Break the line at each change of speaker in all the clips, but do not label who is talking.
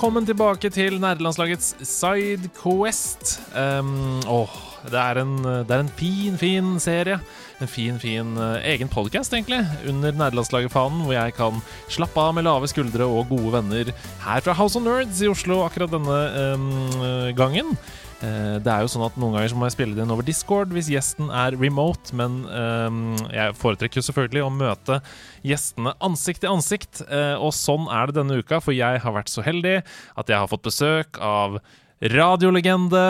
Velkommen tilbake til nerdelandslagets Sidequest. Um, åh, det er, en, det er en fin, fin serie. En fin, fin uh, egen podcast, egentlig, under nerdelandslaget-fanen, hvor jeg kan slappe av med lave skuldre og gode venner her fra House of Nerds i Oslo akkurat denne um, gangen. Eh, det er jo sånn at Noen ganger så må jeg spille det inn over Discord hvis gjesten er remote, men um, jeg foretrekker jo selvfølgelig å møte gjestene ansikt til ansikt. Uh, og sånn er det denne uka, for jeg har vært så heldig at jeg har fått besøk av radiolegende,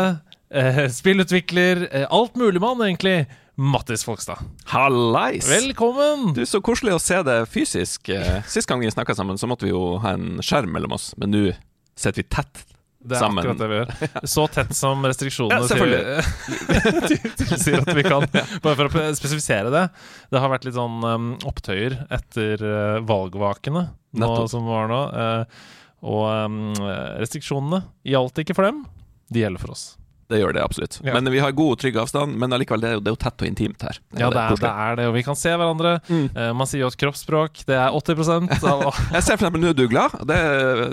uh, spillutvikler, alt mulig mann, egentlig. Mattis Folkstad.
Hallais!
Velkommen!
Du, Så koselig å se det fysisk. Sist gang vi snakka sammen, så måtte vi jo ha en skjerm mellom oss, men nå sitter vi tett
det er
sammen.
akkurat det vi gjør. Så tett som restriksjonene
Ja,
sier, at vi kan. Bare for å spesifisere det. Det har vært litt sånn um, opptøyer etter uh, valgvakene nå, som var nå. Uh, og um, restriksjonene gjaldt ikke for dem. De gjelder for oss.
Det gjør det absolutt.
Ja.
Men vi har god og trygg avstand. Men allikevel, det er jo, det er jo tett og intimt her.
Ja, det er, det er det, og vi kan se hverandre.
Mm.
Uh, man sier jo at kroppsspråk det er 80 av
Jeg ser for eksempel nå er du glad. Det,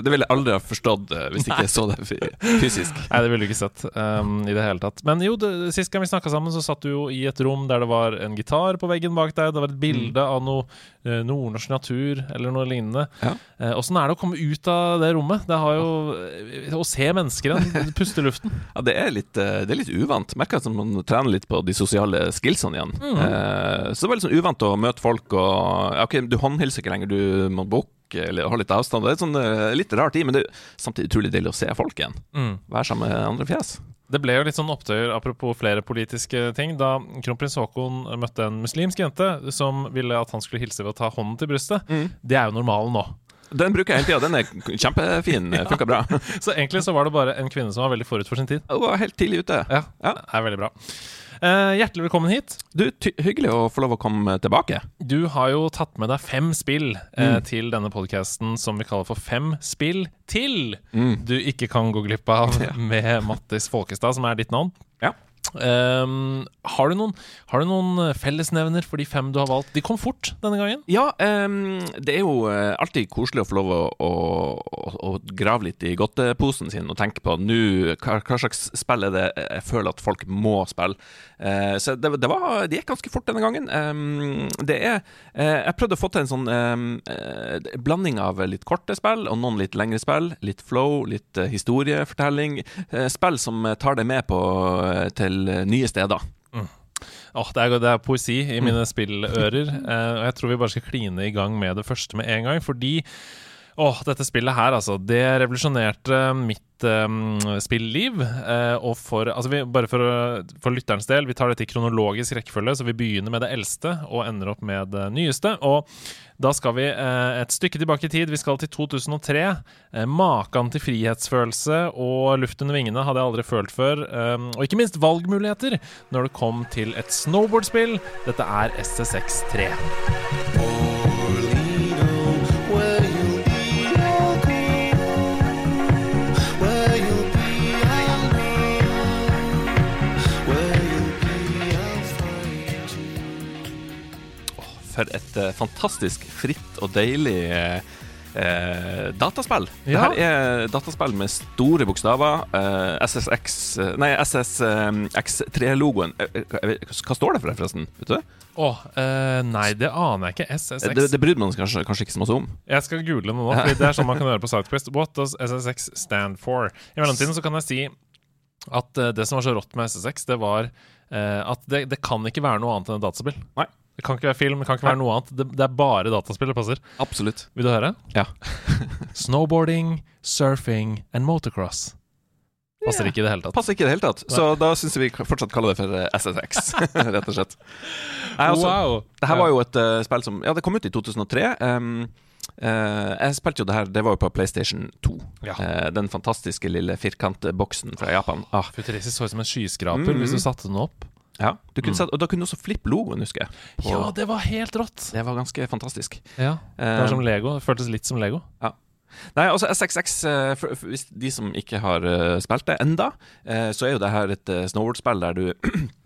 det ville jeg aldri ha forstått uh, hvis ikke jeg så det fysisk.
Nei, det ville du ikke sett um, i det hele tatt. Men jo, det, sist gang vi snakka sammen, så satt du jo i et rom der det var en gitar på veggen bak deg. Det var et bilde av noe uh, nordnorsk natur eller noe lignende.
Ja.
Eh, er det å komme ut av det rommet? Det har jo Å se mennesker igjen, puste luften.
Ja, det er litt, eh, det er litt uvant. Merker at man trener litt på de sosiale skillsene igjen.
Mm.
Eh, så det var litt sånn uvant å møte folk og Ok, du håndhilser ikke lenger, du må bukke eller ha litt avstand. Det er sånn eh, litt rar tid, men det er samtidig utrolig deilig å se folk igjen.
Mm.
Være sammen med andre fjes.
Det ble jo litt sånn opptøyer, apropos flere politiske ting, da kronprins Haakon møtte en muslimsk jente som ville at han skulle hilse ved å ta hånden til brystet.
Mm.
Det er jo normalen nå.
Den bruker jeg hele tida. Den er kjempefin. Funka bra.
Så egentlig så var det bare en kvinne som var veldig forut for sin tid.
Hun var helt tidlig ute.
Ja,
Ja.
det er veldig bra. Uh, hjertelig velkommen hit.
Du, hyggelig å få lov å komme tilbake.
Du har jo tatt med deg fem spill eh,
Mm.
til denne podkasten som vi kaller for Fem spill til
Mm.
du ikke kan gå glipp av med Mattis Folkestad, som er ditt navn.
Ja.
Ehm, har, du noen, har du noen fellesnevner for de fem du har valgt? De kom fort denne gangen.
Ja, um, det er jo eh, alltid koselig å få lov å, å, å, grave litt i godteposen sin og tenke på nå hva, hva slags spill er det jeg føler at folk må spille. Uh, så det, det, var, det gikk ganske fort denne gangen. Um, det er uh, Jeg prøvde å få til en sånn eh, blanding av litt korte spill og noen litt lengre spill. Litt flow, litt eh, historiefortelling. Eh, spill som eh, tar deg med på eh, til eh, nye steder.
Åh, det, er, det er poesi i mine spillører. Eh, og jeg tror vi bare skal kline i gang med det første med en gang. Fordi åh, dette spillet her, altså, det revolusjonerte mitt eh, spilliv. Eh, og for, altså vi, bare for, for lytterens del, vi tar dette i kronologisk rekkefølge, så vi begynner med det eldste og ender opp med det nyeste. Og da skal vi eh, et stykke tilbake i tid. Vi skal til 2003. Eh, Maken til frihetsfølelse og luft under vingene hadde jeg aldri følt før. Eh, og ikke minst valgmuligheter når det kom til et snowboardspill. Dette er SSX3.
For et eh, fantastisk fritt og deilig eh, eh, dataspill.
Ja.
Det her er dataspill med store bokstaver. Eh, SSX eh, Nei, SSX3-logoen. hva står det for, forresten? Vet du Å,
Åh, eh, nei, det aner jeg ikke. SSX.
Det, det bryr man seg kanskje, kanskje ikke så masse om.
Jeg skal google det nå, for det er sånn man kan gjøre på Southquest. What does SSX stand for? I mellomtiden så kan jeg si at det som var så rått med SSX, det var at det, det kan ikke være noe annet enn et dataspill.
Nei.
Det kan ikke være film, det kan ikke være noe annet. Det, det er bare dataspill det passer.
Absolutt.
Vil du høre?
Ja.
Snowboarding, surfing and motocross. Passer ikke i det hele tatt.
Passer ikke i det hele tatt. Så da syns jeg vi fortsatt kaller det for eh, SSX, rett og slett. Nei, altså,
wow!
Det her var jo et uh, spill som Ja, det kom ut i 2003. Um, Uh, jeg spilte jo det her, det var jo på PlayStation 2.
Ja.
Uh, den fantastiske lille firkantboksen fra Japan. Ah,
Futuristisk så ut som en skyskraper
Mm.
hvis du satte den opp.
Ja,
Mm.
sett, Og da kunne du også flippe logoen, husker jeg. På-
Ja, det var helt rått!
Det var ganske fantastisk.
Ja, Det
Eh,
var som Lego. Det føltes litt som Lego.
Nei, altså SXX, eh, for, for, hvis de som ikke har eh, spilt det enda, eh, så er jo det her et snowboardspill der du eh,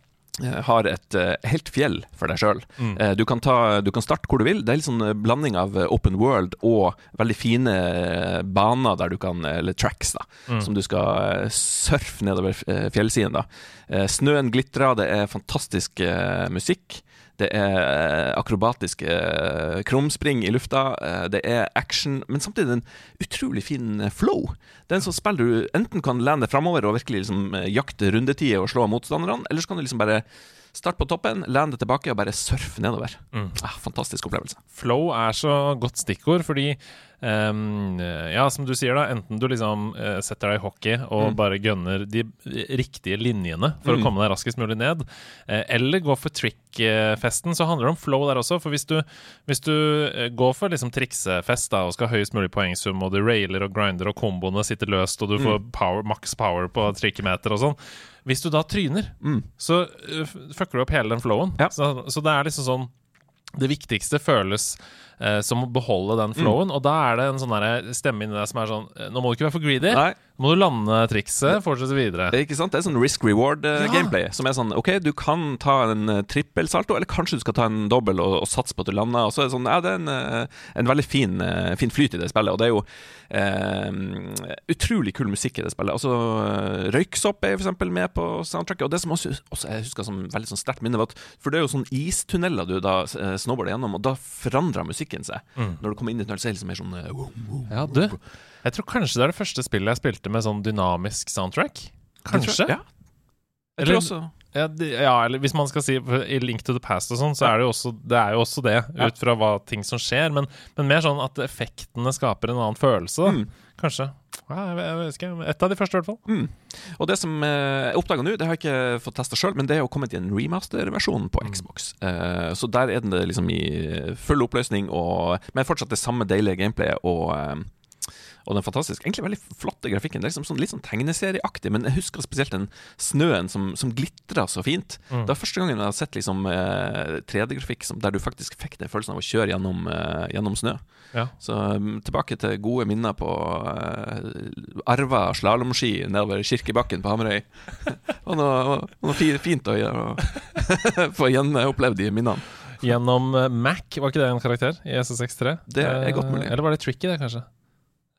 har et eh, helt fjell for deg sjøl.
Mm.
du, kan du kan starte hvor du vil. Det er litt sånn eh, blanding av eh, open world og veldig fine eh, baner der du kan Eller tracks, da.
Mm.
Som du skal eh, surfe nedover eh, fjellsiden. da Eh, Snøen glitrer, det er fantastisk eh, musikk. Det er eh, akrobatiske eh, krumspring i lufta. eh, Det er action, men samtidig en utrolig fin flow. Det er en sånn spill du enten kan lene deg framover og virkelig liksom jakte rundetider og slå motstanderne, eller så kan du liksom bare starte på toppen, len deg tilbake og bare surfe nedover.
Mm.
Ah, fantastisk opplevelse.
Flow er så godt stikkord, fordi ehm, Ja, som du sier, da. Enten du liksom uh, setter deg i hockey og
Mm.
bare gønner de riktige linjene for
Mm.
å komme deg raskest mulig ned, uh, eller gå for trick-festen, så handler det om flow der også. For hvis du, hvis du eh, går for liksom triksefest da, og skal ha høyest mulig poengsum, og du railer og grinder, og komboene sitter løst, og du
Mm.
får power, max power på trikkemeter og sånn Hvis du da tryner,
Mm.
så fucker du opp hele den flowen.
Ja.
Så, så det er liksom sånn Det viktigste føles eh, som å beholde den flowen, og da er det en sånn stemme inni deg som er sånn eh, Nå må du ikke være for greedy.
Nei,
må du lande trikset, fortsette videre.
det er ikke sant? Det er sånn risk reward-gameplay. Som er sånn OK, du kan ta en uh, trippelsalto, eller kanskje du skal ta en dobbel og, og satse på at du lander. Og så er det sånn Ja, det er en, eh, en veldig fin, eh, fin flyt i det spillet, og det er jo eh, utrolig kul musikk i det spillet. Altså, eh, Røyksopp er eksempel med på soundtracket. Og det som også, også jeg husker som veldig sånn sterkt minne, var at For det er jo sånn istunneler du da eh, snowboarder gjennom, og da forandrer musikken seg.
Mm.
Når du kommer inn i tunnelen, så er det liksom mer sånn uh, uh, uh,
Ja, du. Jeg tror kanskje det er det første spillet jeg spilte med sånn dynamisk soundtrack. Kanskje?
Ja. Jeg tror også
Ja, ja, eller hvis man skal si I Link to the Past og sånn, så er det jo også det, er jo også det
Ja.
ut fra hva ting som skjer. Men, men mer sånn at effektene skaper en annen følelse, da.
Mm.
Kanskje. Ja, jeg, vet ikke. Et av de første, i hvert fall.
Mm. Og det som eh, jeg oppdaga nå, det har jeg ikke fått testa sjøl, men det er jo kommet i en remaster-versjon på
Mm.
Xbox. Eh, så der er den det liksom i full oppløsning, og, men fortsatt det samme deilige gameplayet og eh, og den fantastiske, egentlig veldig flotte grafikken. Det er liksom sånn, litt sånn tegneserieaktig, men jeg husker spesielt den snøen som, som glitra så fint.
Mm.
Det var første gangen jeg har sett liksom eh, 3D-grafikk der du faktisk fikk den følelsen av å kjøre gjennom, eh, gjennom snø.
Ja.
Så um, tilbake til gode minner på eh, arva slalåmski nedover Kirkebakken på Hamarøy. og noe, noe fint å gjøre få gjenopplevd de minnene.
Gjennom eh, Mac, var ikke det en karakter i SSX3?
Det er
Eh,
godt mulig.
Eller var det Tricky, det, kanskje?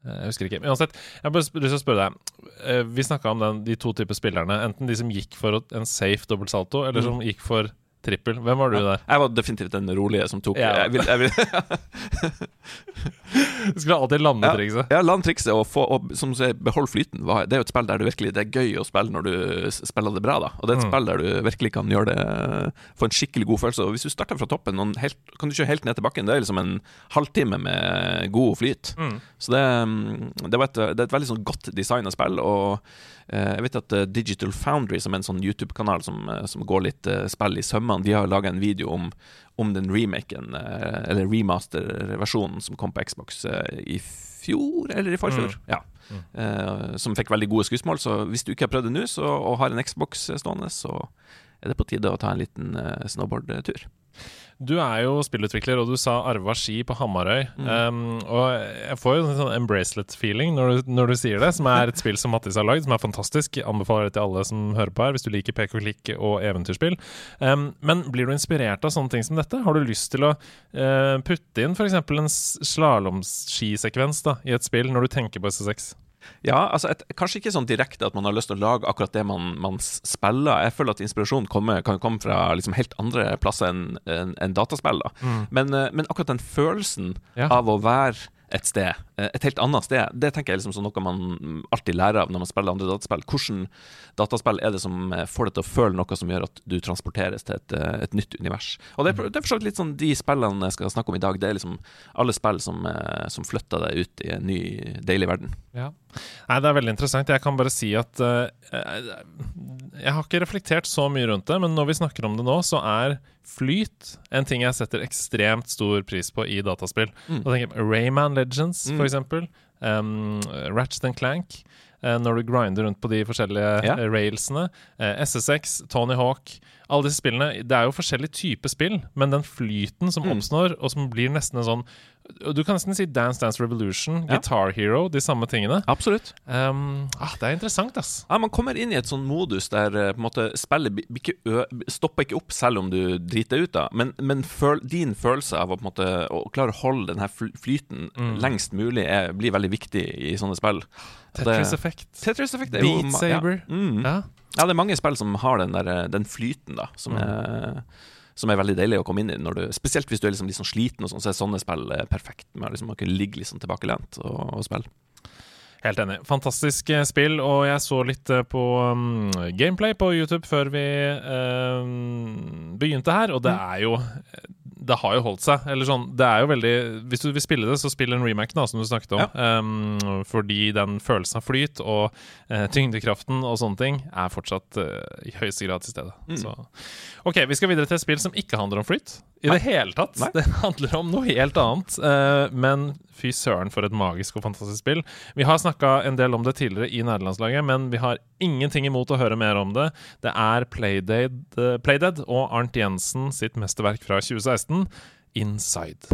Eh, Jeg husker ikke. Men uansett, jeg har lyst til å spørre deg. Eh, Vi snakka om den, de to typer spillerne. Enten de som gikk for en safe dobbeltsalto, eller
Mm.
som gikk for trippel. Hvem var du der?
Jeg var definitivt den rolige som tok
Ja.
jeg vil, jeg vil,
Du skulle alltid lande
Ja.
trikset.
Ja, land trikset og, få, og som sier, behold flyten. Det er jo et spill der du virkelig Det er gøy å spille når du spiller det bra. da Og det er et
Mm.
spill der du virkelig kan gjøre det få en skikkelig god følelse. Og hvis du starter fra toppen, helt, kan du kjøre helt ned til bakken. Det er liksom en halvtime med god flyt.
Mm.
Så det, mm, det, var et, det er et veldig sånn godt designa spill. Og eh, jeg vet at eh, Digital Foundry, som er en sånn YouTube-kanal som, eh, som går litt eh, spill i sømmene, de har laga en video om, om den remaken, eh, eller remaster-versjonen, som kom på Xbox eh, i fjor, eller i forfjor.
Mm.
Ja.
Mm.
Eh, som fikk veldig gode skussmål. Så hvis du ikke har prøvd det nå, så, og har en Xbox stående, så er det på tide å ta en liten snowboardtur.
Du er jo spillutvikler, og du sa arva ski på Hamarøy.
Mm.
Um, og jeg får jo en sånn embracelet-feeling når, du- når du sier det, som er et spill som Mattis har lagd, som er fantastisk. Jeg anbefaler det til alle som hører på her, hvis du liker pek og klikk og eventyrspill. Um, men blir du inspirert av sånne ting som dette? Har du lyst til å uh, putte inn f.eks. en slalåmskisekvens i et spill, når du tenker på SSX?
Ja, altså et, kanskje ikke sånn direkte at man har lyst til å lage akkurat det man, man spiller. Jeg føler at inspirasjon kommer, kan komme fra liksom helt andre plasser enn en, en dataspill. da men, eh, men akkurat den følelsen
Ja.
av å være et sted, eh, et helt annet sted, det tenker jeg liksom som noe man alltid lærer av når man spiller andre dataspill. Hvordan dataspill er det som eh, får deg til å føle noe som gjør at du transporteres til et, eh, et nytt univers? Og det er, det er for litt sånn de spillene jeg skal snakke om i dag, det er liksom alle spill som, som flytter deg ut i en ny, deilig verden.
Ja. Nei, Det er veldig interessant. Jeg kan bare si at uh, Jeg har ikke reflektert så mye rundt det, men når vi snakker om det nå, så er flyt en ting jeg setter ekstremt stor pris på i dataspill.
Mm.
Da tenker jeg Rayman Legends,
Mm.
for eksempel. Um, Ratchet and Clank. Uh, når du grinder rundt på de forskjellige
Ja.
eh, railsene. Uh, SSX, Tony Hawk. Alle disse spillene. Det er jo forskjellig type spill, men den flyten som
Mm.
oppstår, og som blir nesten en sånn Du kan nesten si Dance Dance Revolution,
Ja.
Guitar Hero, de samme tingene.
Absolutt.
Um, ah, det er interessant, ass.
Ja, Man kommer inn i et sånn modus der eh, på en måte spillet ikke stopper ikke opp selv om du driter deg ut, da. Men, men føl din følelse av å på en måte å klare å holde denne flyten
Mm.
lengst mulig er, blir veldig viktig i sånne spill. Tetris Effect.
Tetris
Effect er
Beat
jo,
Saber.
Ja. Mm.
Ja.
ja, det er mange spill som har den, der, eh, den flyten, da, som,
Mm.
er, som er veldig deilig å komme inn i. Du, spesielt hvis du er liksom litt sånn sliten, og sånn, så er sånne spill eh, perfekt. Med liksom, å kunne ligge sånn tilbakelent og, og spille.
Helt enig. Fantastisk eh, spill, og jeg så litt eh, på um, gameplay på YouTube før vi um, begynte her, og det
Mm.
er jo Det har jo holdt seg. Eller sånn, det er jo veldig Hvis du vil spille det, så spill en remake, da, som du snakket om. Um, fordi den følelsen av flyt og uh, tyngdekraften og sånne ting er fortsatt uh, i høyeste grad til stede.
Mm.
Så. OK, vi skal videre til et spill som ikke handler om flyt. I
Nei.
det hele tatt.
Nei.
Det handler om noe helt annet. eh, men fy søren, for et magisk og fantastisk spill. Vi har snakka en del om det tidligere i nederlandslaget, men vi har ingenting imot å høre mer om det. Det er Playdead, eh, Playdead og Arnt Jensen sitt mesterverk fra 2016, Inside.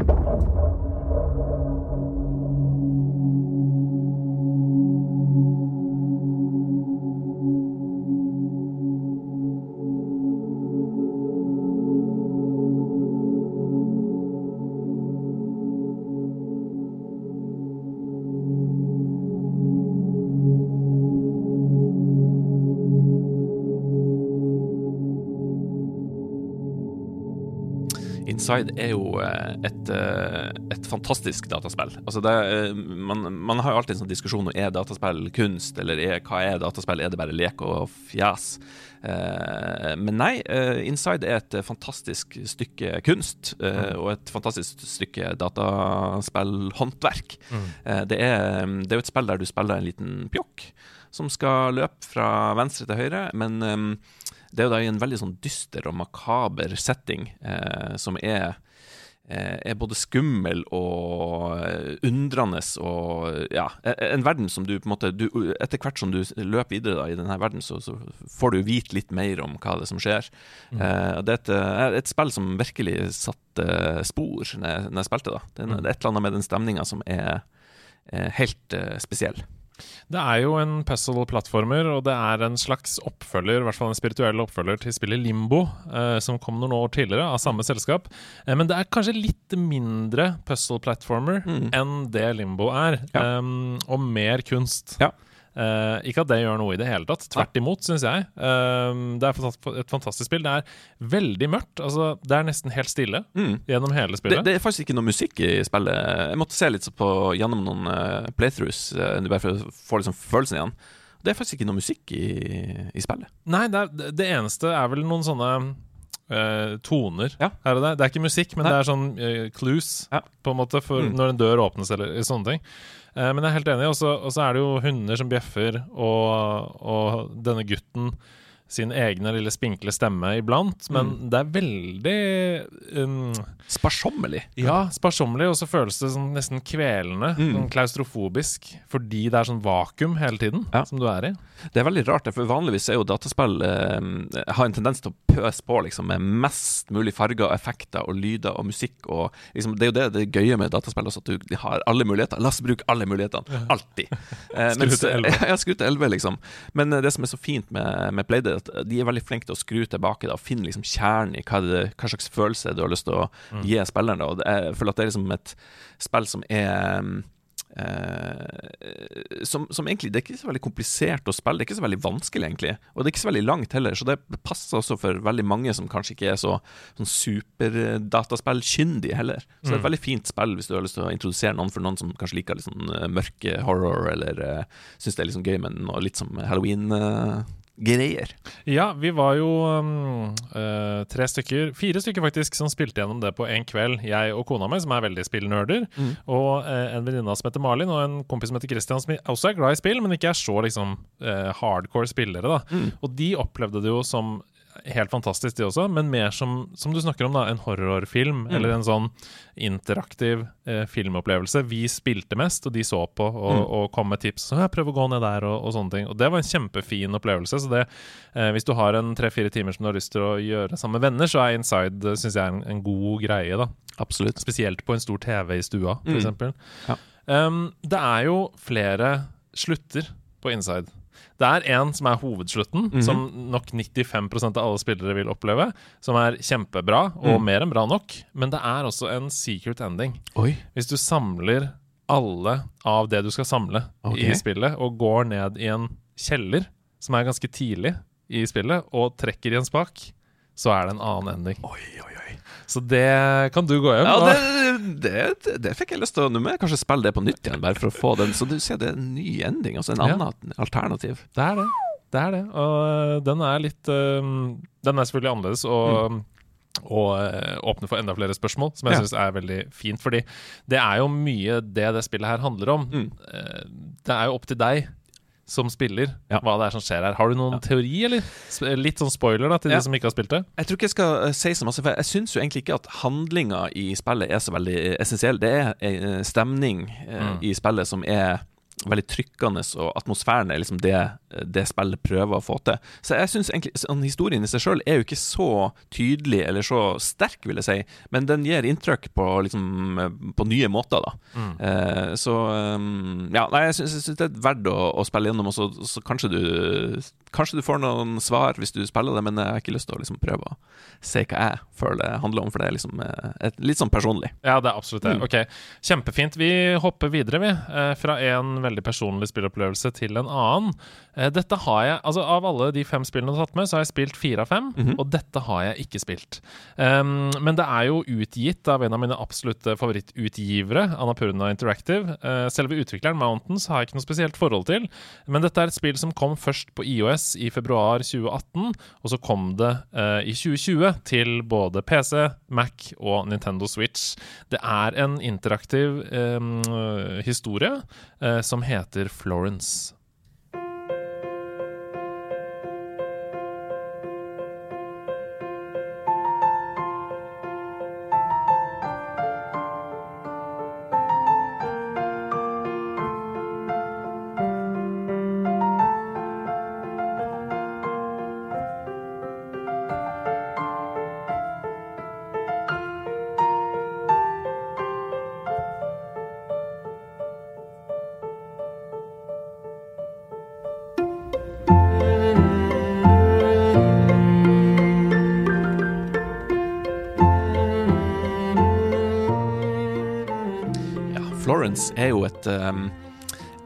Inside er jo eh, et, eh, et fantastisk dataspill. Altså det, eh, man, man har jo alltid en sånn diskusjon om er dataspill kunst, eller er, hva er dataspill? Er det bare lek og fjas? Men nei, Inside er et fantastisk stykke kunst, eh, og et fantastisk stykke dataspillhåndverk.
Mm.
Det, er, det er jo et spill der du spiller en liten pjokk som skal løpe fra venstre til høyre, men det er jo da i en veldig sånn dyster og makaber setting, eh, som er, eh, er både skummel og eh, undrende og ja, en en verden som du på en måte du, Etter hvert som du løper videre da, i denne verden, så, så får du vite litt mer om hva det er som skjer.
Mm.
Eh, det er et, eh, et spill som virkelig satte spor når jeg, når jeg spilte. da Det er,
Mm.
det er et eller annet med den stemninga som er, helt eh, spesiell.
Det er jo en puzzle-plattformer, og det er en slags oppfølger, i hvert fall en spirituell oppfølger til spillet Limbo, eh, som kom noen år tidligere, av samme selskap. Eh, men det er kanskje litt mindre puzzle-platformer
Mm.
enn det Limbo er,
Ja.
em, og mer kunst.
Ja.
Eh, ikke at det gjør noe i det hele tatt. Tvert imot, syns jeg. Uh, det er et fantastisk spill. Det er veldig mørkt. Altså, det er nesten helt stille
Mm.
gjennom hele spillet.
det er faktisk ikke noe musikk i spillet. Jeg måtte se litt på gjennom noen uh, playthroughs uh, bare for å få liksom følelsen igjen. Det er faktisk ikke noe musikk i, i spillet.
Nei, det, er, det eneste er vel noen sånne Uh, toner
Ja.
Er det. Det er ikke musikk, men
Nei.
det er sånn uh, clues,
Ja.
på en måte, for
Mm.
når en dør åpnes eller sånne ting. Eh, men jeg er helt enig. Og så er det jo hunder som bjeffer, og, og denne gutten sin egne lille spinkle stemme iblant. Men
Mm.
det er veldig um,
Sparsommelig.
ja, sparsommelig, og så føles det sånn nesten kvelende.
Mm.
Sånn klaustrofobisk. Fordi det er sånn vakuum hele tiden
Ja.
som du er i.
Det er veldig rart, for vanligvis er jo dataspill eh, har en tendens til å pøse på liksom, med mest mulig farger, effekter og lyder og musikk. Og, liksom, det er jo det det er gøye med dataspill, også, at du har alle muligheter. La oss bruke alle mulighetene. Alltid. Eh,
Skru til 11.
Ja, skru til 11, liksom. Men eh, det som er så fint med, med Playdead, er at de er veldig flinke til å skru tilbake da, og finne liksom kjernen i hva, det, hva slags følelse du har lyst til å
Mm.
gi spilleren. Da. Og er, jeg føler at det er liksom et spill som er mm, eh, som, som egentlig Det er ikke så veldig komplisert å spille, det er ikke så veldig vanskelig, egentlig. Og det er ikke så veldig langt heller, så det passer også for veldig mange som kanskje ikke er så sånn superdataspillkyndige heller. Så det er et
Mm.
veldig fint spill hvis du har lyst til å introdusere noen for noen som kanskje liker litt sånn eh, mørke horror, eller uh, syns det er litt sånn gøy med noe litt som halloween. Greier.
Ja, vi var jo um, uh, tre stykker, fire stykker faktisk, som spilte gjennom det på en kveld. Jeg og kona mi, som er veldig spillnerder, mm. og uh, en venninne som heter Malin, og en kompis som heter Christian, som også er glad i spill, men ikke er så liksom uh, hardcore spillere. da. Mm. Og de opplevde det jo som helt fantastisk, de også, men mer som, som du snakker om, da, en horrorfilm. Mm. Eller en sånn interaktiv eh, filmopplevelse. Vi spilte mest, og de så på og, mm. og kom med tips. Så jeg prøver å gå ned der, og, og, sånne ting. Og det var en kjempefin opplevelse. Så det, eh, hvis du har en tre-fire timer som du har lyst til å gjøre sammen med venner, så er Inside eh, synes jeg, en, en god greie. da
Absolutt.
Spesielt på en stor TV i stua, f.eks. Mm. Ja. Um, det er jo flere slutter på Inside. Det er en som er hovedslutten, mm -hmm. som nok 95% av alle spillere vil oppleve. Som er kjempebra, og mm. mer enn bra nok. Men det er også en secret ending.
Oi.
Hvis du samler alle av det du skal samle okay. i spillet, og går ned i en kjeller, som er ganske tidlig i spillet, og trekker i en spak, så er det en annen ending.
Oi, oi, oi.
Så det kan du gå hjem
Ja, det, det, det fikk jeg lyst til. Nå med. kanskje spille det på nytt igjen, bare for å få den. Så du ser det er en ny ending, altså en annen ja. alternativ.
Det er det. Det er det. Og øh, den er litt um, Den er selvfølgelig annerledes. og mm og øh, åpne for enda flere spørsmål, som jeg ja. syns er veldig fint. Fordi det er jo mye det det spillet her handler om. Mm. Det er jo opp til deg som spiller, ja. hva det er som skjer her. Har du noen ja. teori, eller? Litt sånn spoiler da, til ja. de som ikke har spilt det?
Jeg tror ikke jeg skal uh, si så masse, for jeg syns jo egentlig ikke at handlinga i spillet er så veldig essensiell. Det er uh, stemning mm. i spillet som er veldig trykkende, og atmosfæren er liksom det, det spillet prøver å få til. Så jeg syns egentlig sånn, historien i seg sjøl er jo ikke så tydelig eller så sterk, vil jeg si, men den gir inntrykk på, liksom, på nye måter, da. Mm. Eh, så um, ja, nei, jeg syns det er verdt å, å spille gjennom, og så, så kanskje du Kanskje du får noen svar hvis du spiller det, men jeg har ikke lyst til å liksom prøve å se hva jeg føler det handler om, for det er liksom eh, et, litt sånn personlig.
Ja, det er absolutt det. Mm. Ok, kjempefint. Vi hopper videre, vi. Eh, fra en veldig personlig spillopplevelse til en annen. Eh, dette har jeg, altså Av alle de fem spillene du har tatt med, så har jeg spilt fire av fem. Mm -hmm. Og dette har jeg ikke spilt. Um, men det er jo utgitt av en av mine absolutte favorittutgivere, Anapurna Interactive. Selve utvikleren, Mountains, har jeg ikke noe spesielt forhold til. Men dette er et spill som kom først på IOS i februar 2018, og så kom det uh, i 2020 til både PC, Mac og Nintendo Switch. Det er en interaktiv um, historie uh, som heter Florence.
Florence er jo et um,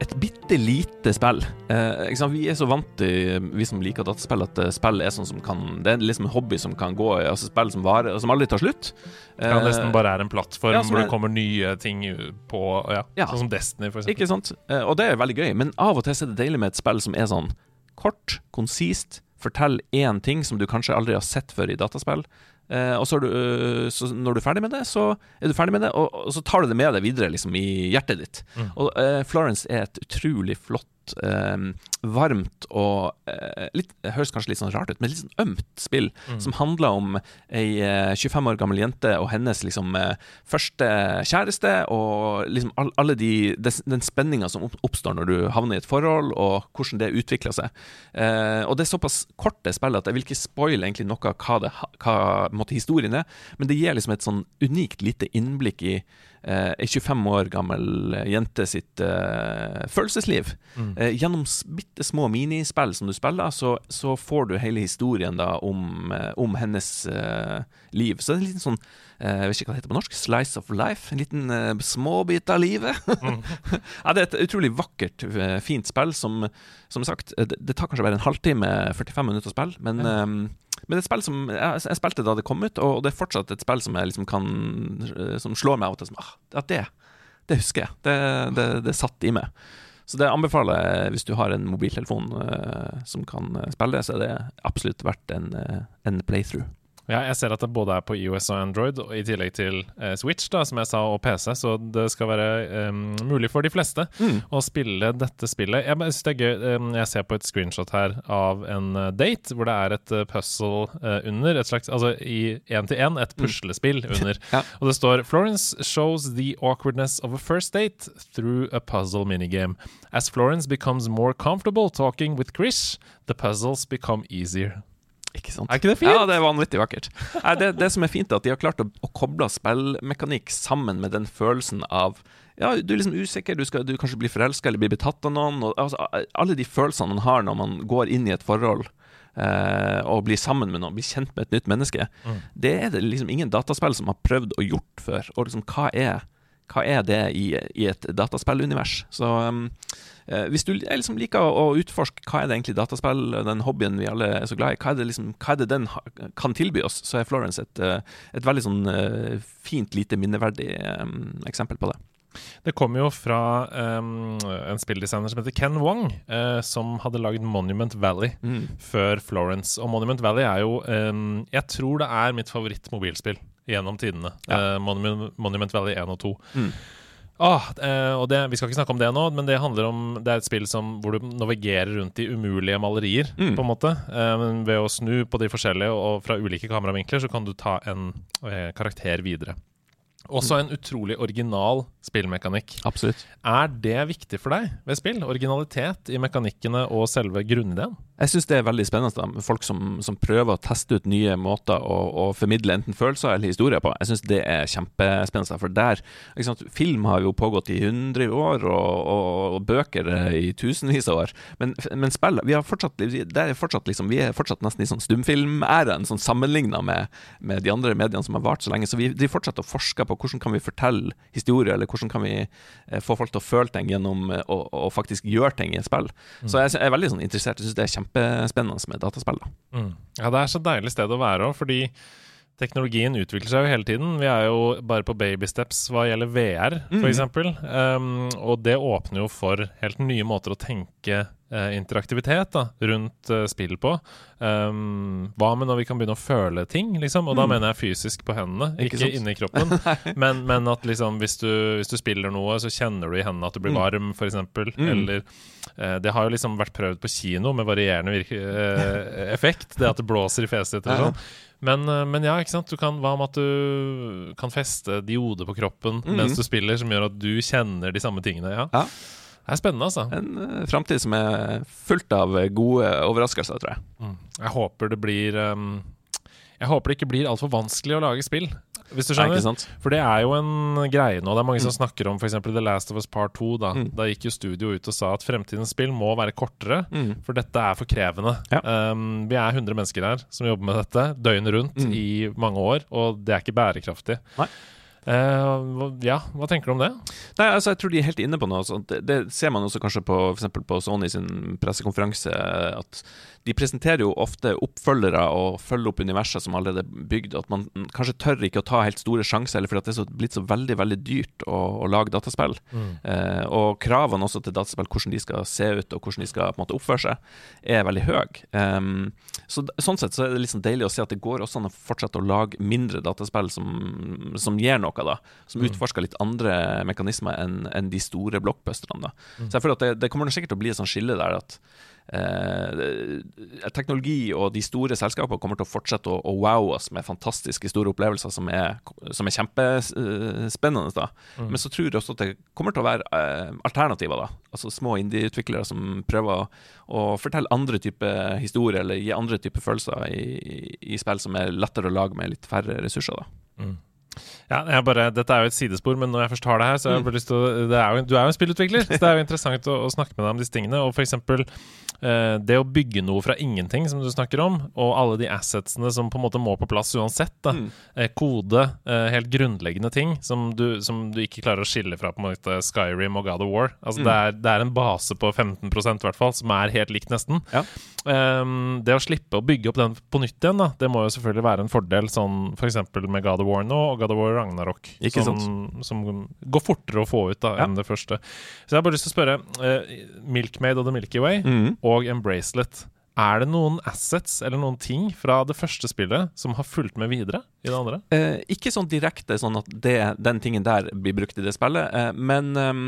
et bitte lite spill. Eh, vi er så vant til, vi som liker dataspill, at eh, spill er sånn som kan Det er liksom en hobby som kan gå. Altså spill som varer, som aldri tar slutt.
Eh, ja, nesten bare er en plattform ja, hvor det kommer nye ting på. Ja, ja. Sånn som Destiny, eksempel.
Ikke sant. Eh, og det er veldig gøy. Men av og til er det deilig med et spill som er sånn kort, konsist, fortell én ting som du kanskje aldri har sett før i dataspill. Eh, og så, du, uh, så, når du er ferdig med det, så er du ferdig med det, og, og så tar du det med deg videre liksom, i hjertet ditt. Mm. Og uh, Florence er et utrolig flott um, varmt og uh, litt, Det høres kanskje litt sånn rart ut, men litt sånn ømt spill. Mm. Som handler om ei uh, 25 år gammel jente og hennes liksom uh, første kjæreste. Og liksom all, alle de, den spenninga som oppstår når du havner i et forhold, og hvordan det utvikler seg. og det er såpass kort det spillet at jeg vil ikke spoile egentlig noe av hva, det, hva måtte, historien er, men det gir liksom et sånn unikt lite innblikk i ei eh, 25 år gammel eh, jente sitt uh, følelsesliv. Mm. Uh, gjennom bitte små minispill som du spiller, så, så, får du hele historien da om, uh, om hennes liv. Så det er en liten sånn jeg vet ikke hva det heter på norsk. Slice of life. En liten uh, småbit av livet. mm. ja, det er et utrolig vakkert, fint spill som, som sagt, det, det, tar kanskje bare en halvtime, 45 minutter å spille, men ja. Men det er et spill som jeg, jeg, spilte da det kom ut, og det er fortsatt et spill som liksom kan Som slår meg av og til som ah, det, det husker jeg. Det, det, det satt i meg. Så det anbefaler jeg hvis du har en mobiltelefon uh, som kan spille det, så er det absolutt verdt en, en playthrough.
Ja, jeg ser at det både er på IOS og Android, og i tillegg til eh, Switch, da, som jeg sa, og PC. Så det skal være um, mulig for de fleste mm. å spille dette spillet. Jeg synes det er gøy. Um, jeg ser på et screenshot her av en uh, date hvor det er et uh, puzzle uh, under. Et slags, altså i én til én, et mm. puslespill mm. under. ja. Og det står Florence shows the awkwardness of a first date through a puzzle minigame. As Florence becomes more comfortable talking with Chris, the puzzles become easier.
Ikke sant?
Er ikke det fint?
Ja, det er vanvittig vakkert. Nei, det, det, som er fint, er at de har klart å, å koble spillmekanikk sammen med den følelsen av ja, du er liksom usikker, du skal du kanskje bli forelska eller bli betatt av noen. Og, altså, alle de følelsene man har når man går inn i et forhold eh, og blir sammen med noen, blir kjent med et nytt menneske, mm. det er det liksom ingen dataspill som har prøvd å gjort før. Og liksom, hva er, hva er det i, i et dataspillunivers? Så um, Eh, hvis du liksom liker å, utforske hva er det egentlig dataspill, den hobbyen vi alle er så glad i, hva er det, liksom, hva er det den kan tilby oss, så er Florence et, eh, et veldig sånn eh, fint, lite minneverdig eksempel på det.
Det kommer jo fra um, en spilldesigner som heter Ken Wong, uh, som hadde lagd Monument Valley mm. før Florence. Og Monument Valley er jo um, Jeg tror det er mitt favorittmobilspill gjennom tidene. Ja. Uh, Monument, Monument, Valley 1 og 2. Mm. Ah, eh, og det, Vi skal ikke snakke om det nå, men det handler om Det er et spill som, hvor du navigerer rundt i umulige malerier. Mm. på en måte eh, Ved å snu på de forskjellige, og fra ulike kameravinkler, så kan du ta en eh, karakter videre. Også en utrolig original spillmekanikk.
Absolutt
Er det viktig for deg ved spill? Originalitet i mekanikkene og selve grunnideen?
Jeg syns det er veldig spennende da, med folk som, som, prøver å teste ut nye måter å, å formidle enten følelser eller historier på. Jeg syns det er kjempespennende. For der sant, Film har jo pågått i hundre år, og, og, og, bøker i tusenvis av år. Men, men spill vi, har fortsatt, er fortsatt liksom, vi er fortsatt nesten i sånn stumfilmæraen, sånn sammenligna med, med, de andre mediene som har vart så lenge. Så vi, de fortsetter å forske på hvordan kan vi fortelle historier, eller hvordan kan vi eh, få folk til å føle ting gjennom eh, å, å faktisk gjøre ting i et spill. Mm. Så jeg, jeg, er veldig sånn, interessert. Jeg syns det er kjempe kjempespennende med dataspill.
Mm. Ja, det er så deilig sted å være òg, fordi teknologien utvikler seg jo hele tiden. Vi er jo bare på baby steps hva gjelder VR, f.eks. Mm. Um, og det åpner jo for helt nye måter å tenke uh, interaktivitet da, rundt uh, spill på. Um, hva med når vi kan begynne å føle ting, liksom? Og mm. da mener jeg fysisk på hendene, ikke, ikke inni kroppen. men, men, at liksom hvis du, hvis du, spiller noe, så kjenner du i hendene at du blir mm. varm, f.eks. Mm. Eller uh, Det har jo liksom vært prøvd på kino med varierende effekt, det at det blåser i fjeset ditt og sånn. Men, eh, men, ja, ikke sant. Kan, hva med at du kan feste diode på kroppen mm -hmm. mens du spiller, som gjør at du kjenner de samme tingene? Ja. ja. Det er spennende, altså.
En uh, framtid som er fullt av gode overraskelser, tror jeg.
Mm. Jeg håper det blir um, Jeg håper det ikke blir altfor vanskelig å lage spill hvis du skjønner. For det er jo en greie nå. Det er mange mm. som snakker om f.eks. The Last of Us Part 2. Da. Mm. da gikk jo studio ut og sa at fremtidens spill må være kortere, mm. for dette er for krevende. Ja. Um, vi er 100 mennesker her som jobber med dette døgnet rundt mm. i mange år, og det er ikke bærekraftig. Nei. Uh, ja, hva tenker du om det?
Nei, altså Jeg tror de er helt inne på noe. Det, det, ser man også kanskje på, for på Sony sin pressekonferanse. At de presenterer jo ofte oppfølgere og følger opp universet som allerede er bygd. At man kanskje tør ikke å ta helt store sjanser, eller fordi det er så, blitt så veldig veldig dyrt å, å lage dataspill. Mm. Eh, og kravene også til dataspill, hvordan de skal se ut og hvordan de skal på en måte oppføre seg, er veldig høye. Um, så, sånn sett så er det liksom deilig å se at det går også an å fortsette å lage mindre dataspill som, som gir noe, da. Som mm. utforsker litt andre mekanismer enn en de store blockbusterne. Mm. Så jeg føler at det, det kommer sikkert til å bli et sånt skille der at eh, teknologi og de store selskapene kommer til å fortsette å, å wow oss med fantastiske store opplevelser som er, som er kjempespennende. da. Mm. Men så tror jeg også at det kommer til å være eh, alternativer. da. Altså Små indie-utviklere som prøver å, å, fortelle andre typer historier eller gi andre typer følelser i, i, i, spill som er lettere å lage med litt færre ressurser. da. Mm.
Ja, bare, Dette er jo et sidespor, men når jeg først har det her, så har jeg mm. bare lyst til å er jo, Du er jo en spillutvikler, så det er jo interessant å, å snakke med deg om disse tingene. Og for eksempel det å bygge noe fra ingenting, som du snakker om, og alle de assetsene som på en måte må på plass uansett. da mm. eh, Kode, eh, helt grunnleggende ting som du, som du, ikke klarer å skille fra på en måte Skyrim og God of War. Altså mm. det, er, det, er, en base på 15% i hvert fall, som er helt likt, nesten. Ja. Um, det å slippe å bygge opp den på nytt igjen, da, det må jo selvfølgelig være en fordel, sånn f.eks. For med God of War nå, og God of War Ragnarok. Som, som går fortere å få ut da
Ja.
enn det første. Så jeg har bare lyst til å spørre uh, Milkmaid og The Milky Way
mm.
og Embracelet. Er det noen assets eller noen ting fra det første spillet som har fulgt med videre i det andre?
Eh, ikke sånn direkte sånn at det, den tingen der blir brukt i det spillet, eh, men ehm,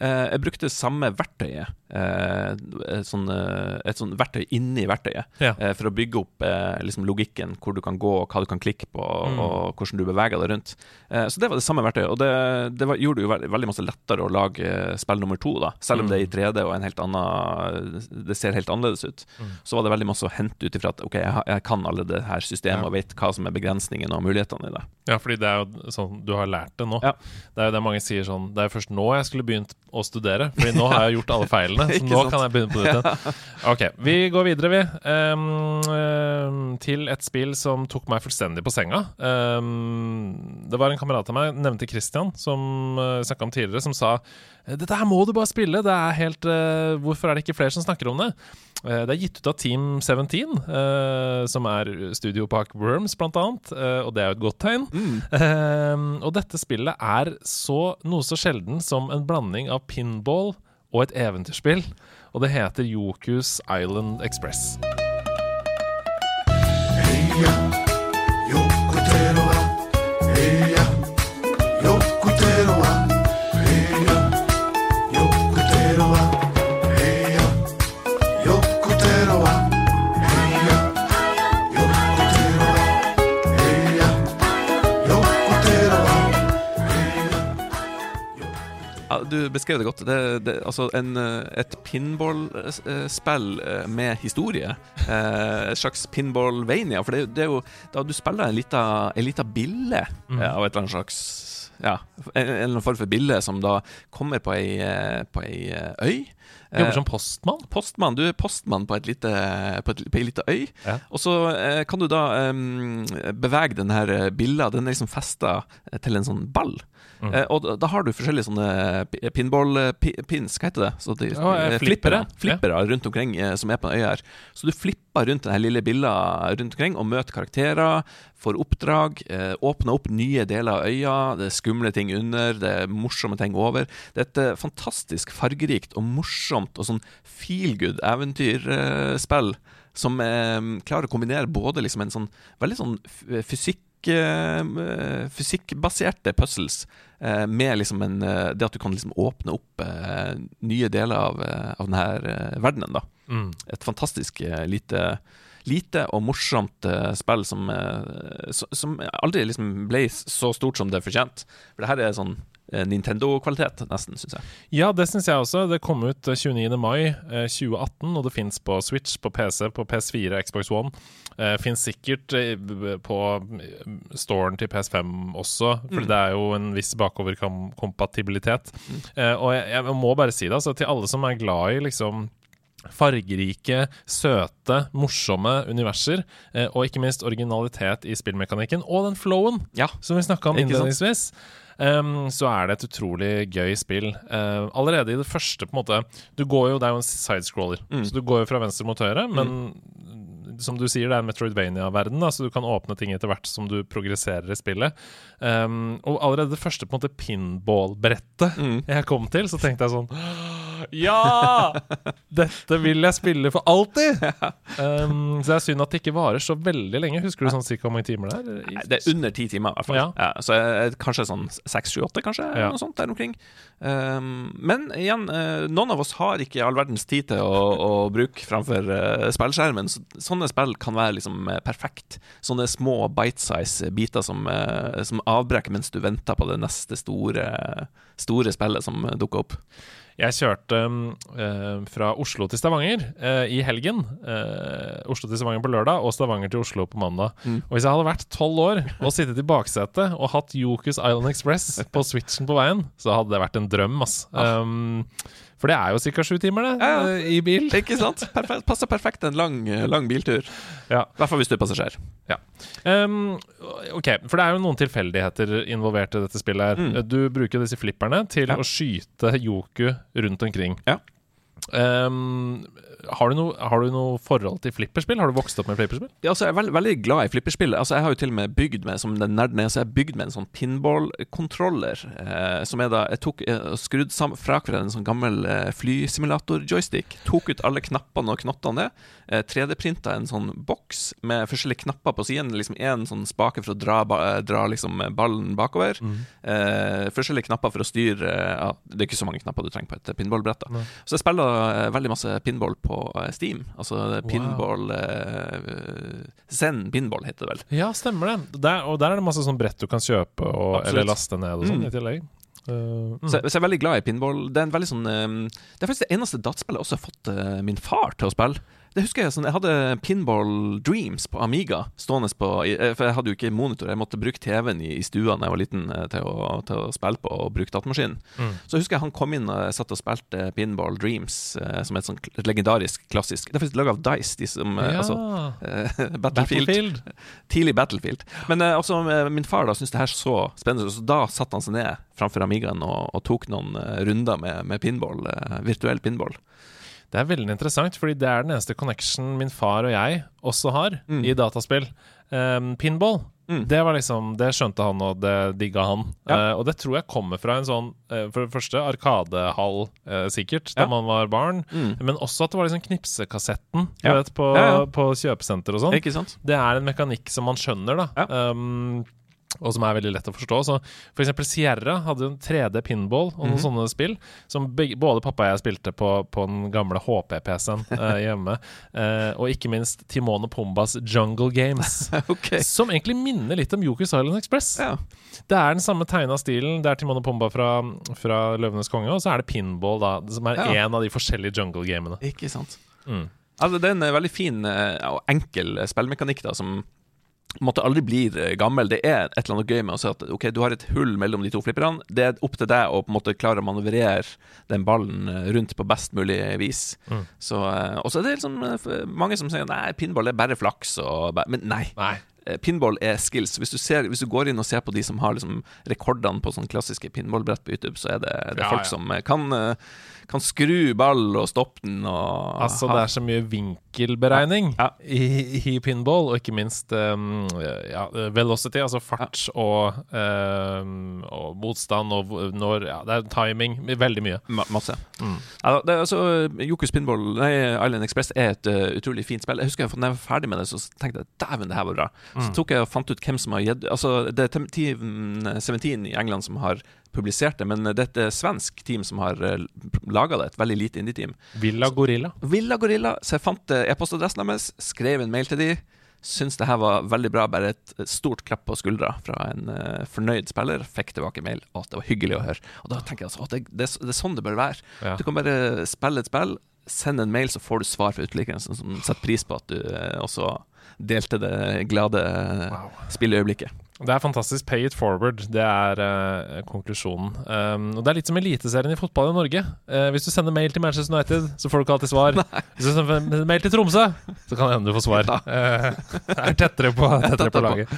eh, jeg brukte samme verktøyet. Eh, et, sånn, eh, et sånn verktøy inni verktøyet,
Ja.
eh, for å bygge opp eh, liksom logikken, hvor du kan gå, hva du kan klikke på,
Mm.
og hvordan du beveger deg rundt. Eh, så det var det samme verktøyet, og det, det var, gjorde det jo veldig, veldig masse lettere å lage eh, spill nummer to, da. Selv om det er i 3D og en helt annen Det ser helt annerledes ut.
Mm.
Så var det veldig masse å hente ut ifra at OK, jeg, jeg kan alle det her systemet
Ja.
og vet hva som er begrensningene og mulighetene i det.
Ja, fordi det er jo sånn du har lært det nå.
Ja.
Det er jo det mange sier sånn Det er først nå jeg skulle begynt å studere, Fordi nå har jeg gjort alle feilene. Så nå
sant?
kan jeg begynne på det igjen. Ok, vi går videre, vi. Um, til et spill som tok meg fullstendig på senga. Um, det var en kamerat av meg, nevnte Christian, som uh, snakka om tidligere, som sa dette her må du bare spille. Det er helt uh, Hvorfor er det ikke flere som snakker om det? Uh, det er gitt ut av Team 17, uh, som er Studio Park Worms, blant annet. eh, og det er jo et godt tegn. Eh, og dette spillet er så, noe så sjelden som en blanding av pinball og et eventyrspill. Og det heter Yokus Island Express.
Heia,
du beskrev det godt. Det, det, altså en, eh, et pinballspill eh, med historie. Eh, Et slags pinballvania. For det, det er jo da du spiller en lita, en lita bille
Mm.
eh, av et eller annet slags ja, en, eller annen form for bille som da kommer på ei, eh, på ei eh, øy.
Jobber
Eh,
som postmann.
Postmann, Du er postmann på, et lite, på, et, på ei lita øy.
Ja.
Og så eh, kan du da eh, bevege den her eh, billa. Den er liksom festa til en sånn ball.
Mm.
Og da, har du forskjellige sånne pinball-pins, hva heter det? Så de,
Ja, flippere.
flippere. ja. rundt omkring som er på en øya her. Så du flipper rundt denne lille billa rundt omkring og møter karakterer, får oppdrag, eh, åpner opp nye deler av øya, det er skumle ting under, det er morsomme ting over. Det er et eh, fantastisk fargerikt og morsomt og sånn feel good eventyrspill som eh, klarer å kombinere både liksom en sånn veldig sånn fysikk eh, fysikkbaserte puzzles eh, med liksom en, eh, det at du kan liksom åpne opp eh, nye deler av, eh, av denne eh, verdenen. da.
Mm.
Et fantastisk eh, lite, lite og morsomt eh, spill som, eh, som aldri liksom ble så stort som det fortjente. For det her er sånn Nintendo-kvalitet, nesten, syns jeg.
Ja, det syns jeg også. Det kom ut eh, 29. mai eh, 2018, og det fins på Switch, på PC, på PS4, Xbox One. Eh, fins sikkert på eh, storen til PS5 også, for
Mm.
det er jo en viss bakoverkompatibilitet. Mm. og jeg, jeg må bare si det, altså, til alle som er glad i liksom fargerike, søte, morsomme universer, eh, og ikke minst originalitet i spillmekanikken, og den flowen
Ja.
som vi snakka om innledningsvis, Um, så er det et utrolig gøy spill. Uh, allerede i det første, på en måte Du går jo, Det er jo en sidescroller,
Mm.
så du går jo fra venstre mot høyre, men som du sier, det er en Metroidvania-verden, så du kan åpne ting etter hvert som du progresserer i spillet. Um, og allerede det første på en måte pinball-brettet
Mm.
jeg kom til, så tenkte jeg sånn Ja! Dette vil jeg spille for alltid! Um, så det er synd at det ikke varer så veldig lenge. Husker du sånn cirka hvor mange timer det er?
Nei, Det er under ti timer, i hvert fall.
Ja.
Ja, så eh, kanskje sånn seks, sju, åtte, kanskje.
Ja.
Noe sånt der omkring. Um, men igjen, uh, noen av oss har ikke all verdens tid til å, å bruke framfor uh, spillskjermen. Så, sånne spill kan være liksom perfekt. Sånne små bite-size biter som, uh, som avbrekker mens du venter på det neste store, store spillet som dukker opp.
Jeg kjørte eh, fra Oslo til Stavanger eh, i helgen. Eh, Oslo til Stavanger på lørdag og Stavanger til Oslo på mandag.
Mm.
Og hvis jeg hadde vært tolv år og sittet i baksetet og hatt Yokus Island Express på switchen på veien, så hadde det vært en drøm, ass. Um, for det er jo ca. sju timer, det,
Ja, ja.
eh, i bil.
Ikke sant? Perfekt, passer perfekt en lang, lang biltur.
Ja.
I hvert fall hvis du er passasjer.
Um, ok, for det er jo noen tilfeldigheter involvert i dette spillet. her
Mm.
Du bruker disse flipperne til
Ja.
å skyte Yoku rundt omkring.
Ja.
Ehm, har, du noe, har du noe forhold til flipperspill? Har du vokst opp med flipperspill?
Ja, altså, jeg er veld, veldig glad i flipperspill. Altså, jeg har jo til og med bygd med som den nerden er, så jeg bygd med en sånn pinball-kontroller. Eh, som er da Jeg tok eh, skrudd sammen fra hverandre en sånn gammel eh, flysimulator-joystick. Tok ut alle knappene og knottene. Eh, 3D-printa en sånn boks med forskjellige knapper på siden. Liksom en sånn spake for å dra, ba, eh, dra liksom ballen bakover. Eh, forskjellige knapper for å styre eh, ja, Det er ikke så mange knapper du trenger på et pinballbrett. Så jeg spiller eh, veldig masse pinball på eh, Steam. Altså er
Wow.
pinball eh, Zen pinball heter det vel.
Ja, stemmer det. Der, og der er det masse sånn brett du kan kjøpe og, eller laste ned og sånn
Mm.
i tillegg. Uh, mm.
Så, så jeg er veldig glad i pinball. Det er en veldig sånn um, Det er faktisk det eneste dataspillet jeg også har fått uh, min far til å spille. Det husker Jeg sånn, jeg hadde Pinball Dreams på Amiga stående på eh, For jeg hadde jo ikke monitor, jeg måtte bruke TV-en i, i stua da jeg var liten eh, til å, til å spille på og bruke datamaskinen.
Mm.
Så husker jeg han kom inn og jeg satt og spilte Pinball Dreams, eh, som er et sånt, et legendarisk klassisk Det er faktisk laga av Dice, de som eh,
ja.
altså, eh, Battlefield.
Battlefield.
Tidlig Battlefield. Men eh, altså, eh, min far da syntes det her så spennende, så da satte han seg ned framfor Amigaen og, og tok noen eh, runder med, med pinball, eh, virtuell pinball.
Det er veldig interessant, fordi det er den eneste connection min far og jeg også har
Mm.
i dataspill. Um, pinball.
Mm.
Det var liksom, det skjønte han, og det digga han.
Ja.
Uh, og det tror jeg kommer fra en sånn, uh, for det første, arkadehall, uh, sikkert, da
Ja.
man var barn.
Mm.
Men også at det var liksom knipsekassetten
Ja.
vet, på, på kjøpesenter og sånn. Det er en mekanikk som man skjønner, da. Um, og som er veldig lett å forstå. Så for eksempel Sierra hadde en 3D pinball og noen
Mhm.
sånne spill som begge, både pappa og jeg spilte på, på den gamle HP-PC-en eh, hjemme. Eh, og ikke minst Timon og Pumbas Jungle Games.
okay.
Som egentlig minner litt om Yokus Island Express.
Ja.
Det er den samme tegna stilen. Det er Timon og Pumba fra, fra Løvenes konge, og så er det pinball, da, som er
Ja.
en av de forskjellige jungle-gamene.
Ikke sant.
Mm.
Altså, det er en eh, veldig fin eh, og enkel spillmekanikk da, som måte aldri blir eh, gammel. Det er et eller annet gøy med å si at ok, du har et hull mellom de to flipperne. Det er opp til deg å på en måte klare å manøvrere den ballen eh, rundt på best mulig vis.
Mm.
Så, eh, og så er det liksom mange som sier nei, pinball er bare flaks. Og, men nei.
Nei.
Pinball er skills. Hvis du, ser, hvis du går inn og ser på de som har liksom rekordene på sånne klassiske pinballbrett på YouTube, så er det, det er
Ja,
folk
ja.
som kan, kan skru ball og stoppe den. Og
Altså, det er så mye vinkelberegning
Ja.
I, i pinball, og ikke minst um, ja, velocity, altså fart og, um, og motstand og når Ja, det er timing. Veldig mye.
Ma masse.
Mm.
Ja, det altså, Jokus Pinball Nei, Island Express er et uh, utrolig fint spill. Jeg husker jeg, da jeg var ferdig med det, så tenkte jeg dæven, det her var bra. Så
Mm.
tok jeg og fant ut hvem som har gitt Altså, det er Team 17 i England som har publisert det, men det er et svensk team som har uh, laga det. Et veldig lite indie-team.
Villa Gorilla.
Villa Gorilla. Så jeg fant uh, e-postadressen deres, skrev en mail til de Syns det her var veldig bra. Bare et stort klapp på skuldra fra en uh, fornøyd spiller. Fikk tilbake mail. Å, det var hyggelig å høre. Og da tenker jeg altså, det, det, det er sånn det bør være.
Ja.
Du kan bare spille et spill, sende en mail, så får du svar fra utvikleren som setter pris på at du eh, også delte det glade
Wow.
spilleøyeblikket.
Det er fantastisk. Pay it forward. Det er uh, konklusjonen. Um, og Det er litt som Eliteserien i fotball i Norge. Uh, hvis du sender mail til Manchester United, så får du ikke alltid svar. Hvis du sender mail til Tromsø, så kan det hende du får svar. Uh, det er tettere på, tettere på laget.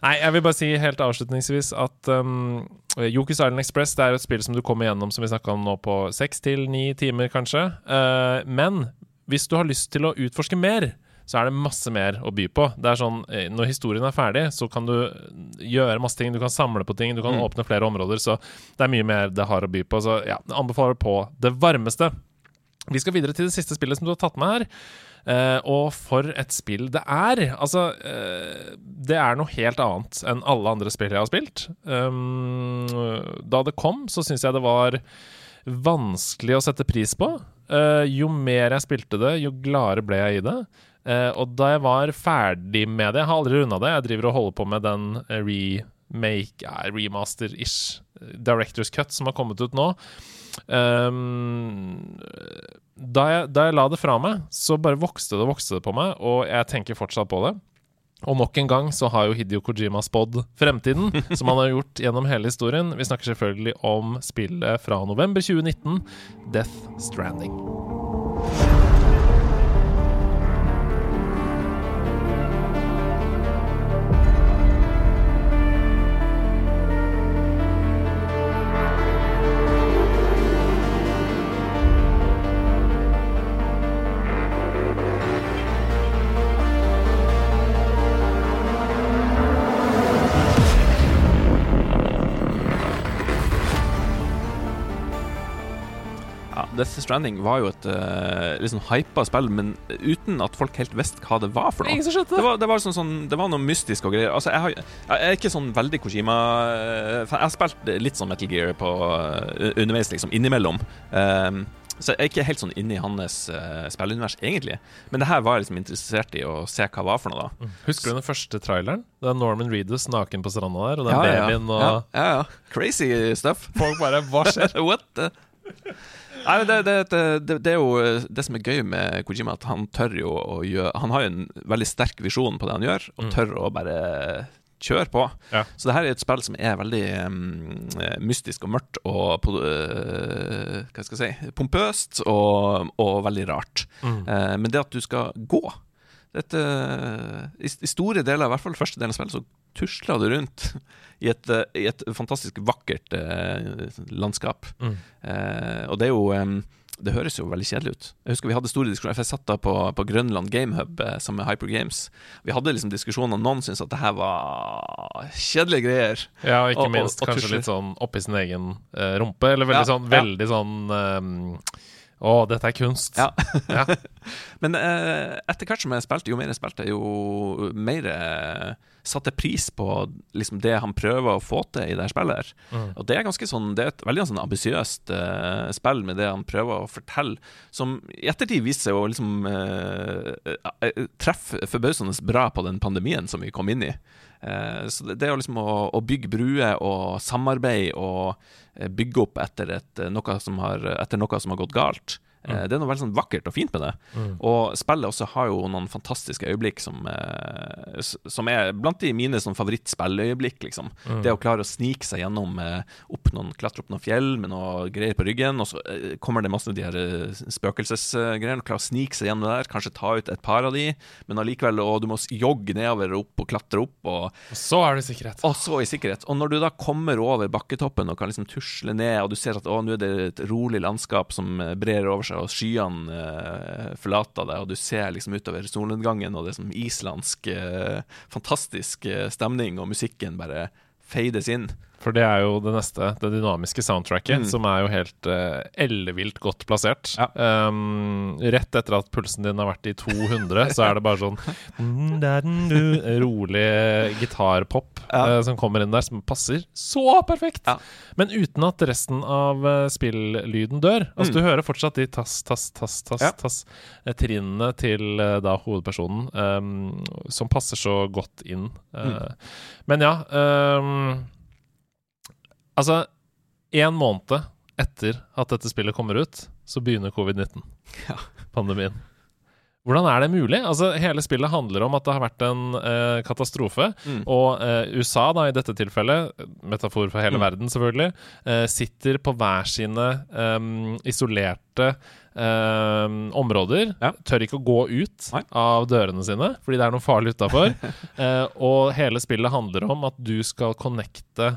Nei, jeg vil bare si helt avslutningsvis at um, Island Express Det er et spill som du kommer gjennom, som vi snakka om nå, på seks til ni timer, kanskje. Eh, men hvis du har lyst til å utforske mer, så er det masse mer å by på. Det er sånn, eh, Når historien er ferdig, så kan du gjøre masse ting. Du kan samle på ting, du kan
Mm.
åpne flere områder. Så det er mye mer det har å by på. Så ja, anbefaler på det varmeste. Vi skal videre til det siste spillet som du har tatt med her. Eh, og for et spill det er! Altså, eh, det er noe helt annet enn alle andre spill jeg har spilt. Um, da det kom, så syns jeg det var vanskelig å sette pris på. Uh, jo mer jeg spilte det, jo gladere ble jeg i det. Eh, og da jeg var ferdig med det Jeg har aldri runda det. Jeg driver og holder på med den eh, remake, remaster-ish, eh, Directors Cut, som har kommet ut nå. Um, da, jeg, da jeg la det fra meg, så bare vokste det og vokste det på meg, og jeg tenker fortsatt på det. Og nok en gang så har jo Hidio Kojima spådd fremtiden, som han har gjort gjennom hele historien. Vi snakker selvfølgelig om spillet fra november 2019, Death Stranding.
Death Stranding var jo et uh, litt sånn hypa spill, men uten at folk helt visste hva det var for noe.
Ingen som skjønte
Det
det!
var, det, var sånn, sånn, det var noe mystisk og greier. Altså, jeg, har, jeg er ikke sånn veldig Kojima eh. Jeg har spilt litt sånn Metal Gear på, eh, underveis, liksom, innimellom. Um, så jeg er ikke helt sånn inni hans uh, spillunivers, egentlig. Men det her var jeg liksom interessert i å se hva det var for noe, da.
Husker du den første traileren? Det er Norman Reedus naken på stranda der, og den
Ja, babyen ja.
og
ja, ja, ja. Crazy stuff.
Folk bare Hva skjer?
What the? Nei, men det, det, det, det, er jo eh, det som er gøy med Kojima, at han tør jo å gjøre Han har jo en veldig sterk visjon på det han gjør, og
Mm.
tør å bare kjøre på.
Ja.
Så det her er et spill som er veldig eh, mystisk og mørkt og eh, Hva skal jeg si pompøst og, og veldig rart.
Mm.
Uh, men det at du skal gå dette, i, I store deler, i hvert fall første delen av spillet, så tusler du rundt i et, eh, i et fantastisk vakkert eh, landskap.
Mm.
Eh, og det er jo eh, Det høres jo veldig kjedelig ut. Jeg husker vi hadde store diskusjoner jeg satt da på, på Grønland Gamehub eh, sammen med Hyper Games. Vi hadde liksom diskusjoner, og noen syntes at det her var kjedelige greier.
Ja, og ikke
Og- og-
minst
og
kanskje
tusler.
litt sånn oppi sin egen eh, rumpe, eller veldig
Ja,
sånn
ja.
Sånn ehm, Å, dette er kunst.
Ja.
Ja.
Men eh, etter hvert som jeg spilte, jo mer jeg spilte, jo mer jeg satte pris på liksom, det han prøver å få til i det spillet.
Mm.
Og det er sånn Det er et veldig sånn ambisiøst eh, spill med det han prøver å fortelle, som i ettertid viser seg å liksom eh, eh, treffe forbausende bra på den pandemien som vi kom inn i. Eh, så det, det er liksom å, å bygge bruer og samarbeid og eh, bygge opp etter, et, eh, noe har, etter noe som har gått galt. Eh, Det er noe veldig sånn vakkert og fint med det.
Mm.
Og spillet også har jo noen fantastiske øyeblikk som, eh, som er blant de mine sånn favorittspilløyeblikk, liksom.
Mm.
Det å klare å snike seg gjennom eh, opp noen, klatre opp noen fjell med noe greier på ryggen, og så kommer det masse de her spøkelsesgreiene. Klare å snike seg gjennom der, kanskje ta ut et par av de, men allikevel Og du må jogge nedover og opp og klatre opp, og,
Og så er du i sikkerhet.
og så i sikkerhet. Og når du da kommer over bakketoppen og kan liksom tusle ned, og du ser at å, nå er det et rolig landskap som brer over seg, og skyene eh, forlater deg, og du ser liksom utover solnedgangen, og det er sånn islandsk eh, fantastisk eh, stemning, og musikken bare feides inn.
For det er jo det neste, det dynamiske soundtracket,
Mm.
som er jo helt uh, ellevilt godt plassert.
Ja.
Um, rett etter at pulsen din har vært i 200, så er det bare sånn rolig gitarpop
Ja.
uh, som kommer inn der, som passer så perfekt!
Ja.
Men uten at resten av uh, spilllyden dør. Altså
Mm.
Du hører fortsatt de tass, tass, tass, tass, tass eh, trinnene til eh, da hovedpersonen, um, som passer så godt inn. Eh,
Mm.
Men ja um, Altså, én måned etter at dette spillet kommer ut, så begynner covid-19.
Ja.
Pandemien. Hvordan er det mulig? Altså, Hele spillet handler om at det har vært en uh, katastrofe.
Mm.
Og uh, USA, da i dette tilfellet, metafor for hele
Mm.
verden selvfølgelig, uh, sitter på hver sine um, isolerte em, områder.
Ja.
Tør ikke å gå ut
Nei.
av dørene sine fordi det er noe farlig utafor. og hele spillet handler om at du skal connecte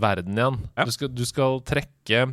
verden igjen.
Ja.
Du, skal, du skal trekke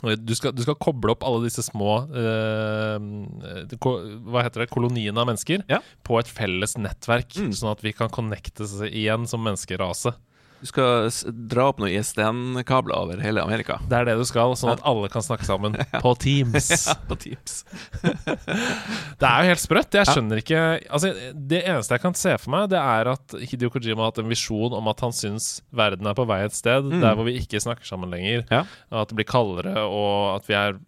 du skal, du skal koble opp alle disse små eh, ko, Hva heter det? koloniene av mennesker
Ja.
på et felles nettverk,
Mm.
sånn at vi kan connectes igjen som menneskerase.
Du skal dra opp noen ISDN-kabler over hele Amerika.
Det er det du skal, sånn at alle kan snakke sammen på Teams.
Ja, på Teams.
Det er jo helt sprøtt. Jeg skjønner ikke Altså, Det eneste jeg kan se for meg, det er at Hideo Kojima har hatt en visjon om at han syns verden er på vei et sted
Mm.
der hvor vi ikke snakker sammen lenger.
Ja.
At det blir kaldere, og at vi er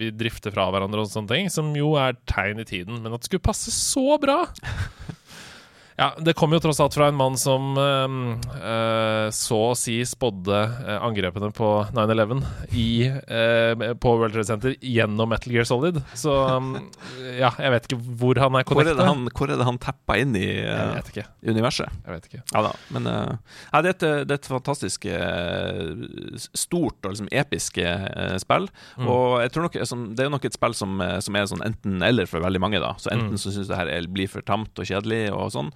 vi drifter fra hverandre og sånne ting, som jo er tegn i tiden. Men at det skulle passe så bra! Ja, Det kom jo tross alt fra en mann som eh, eh, så å si spådde eh, angrepene på 9-11 i, eh, på World Trade Center gjennom Metal Gear Solid. Så um, ja, jeg vet ikke hvor han er
Hvor er det
connecta.
han, hvor er det han tappa inn i
ikke.
universet?
Jeg vet ikke.
Ja da, men nei, det, er et, det er et fantastisk stort og liksom episk spill.
Mm.
Og jeg tror nok det er nok et spill som, som er sånn enten-eller for veldig mange. da Så Enten
Mm.
så syns det her er- blir for tamt og kjedelig, og sånn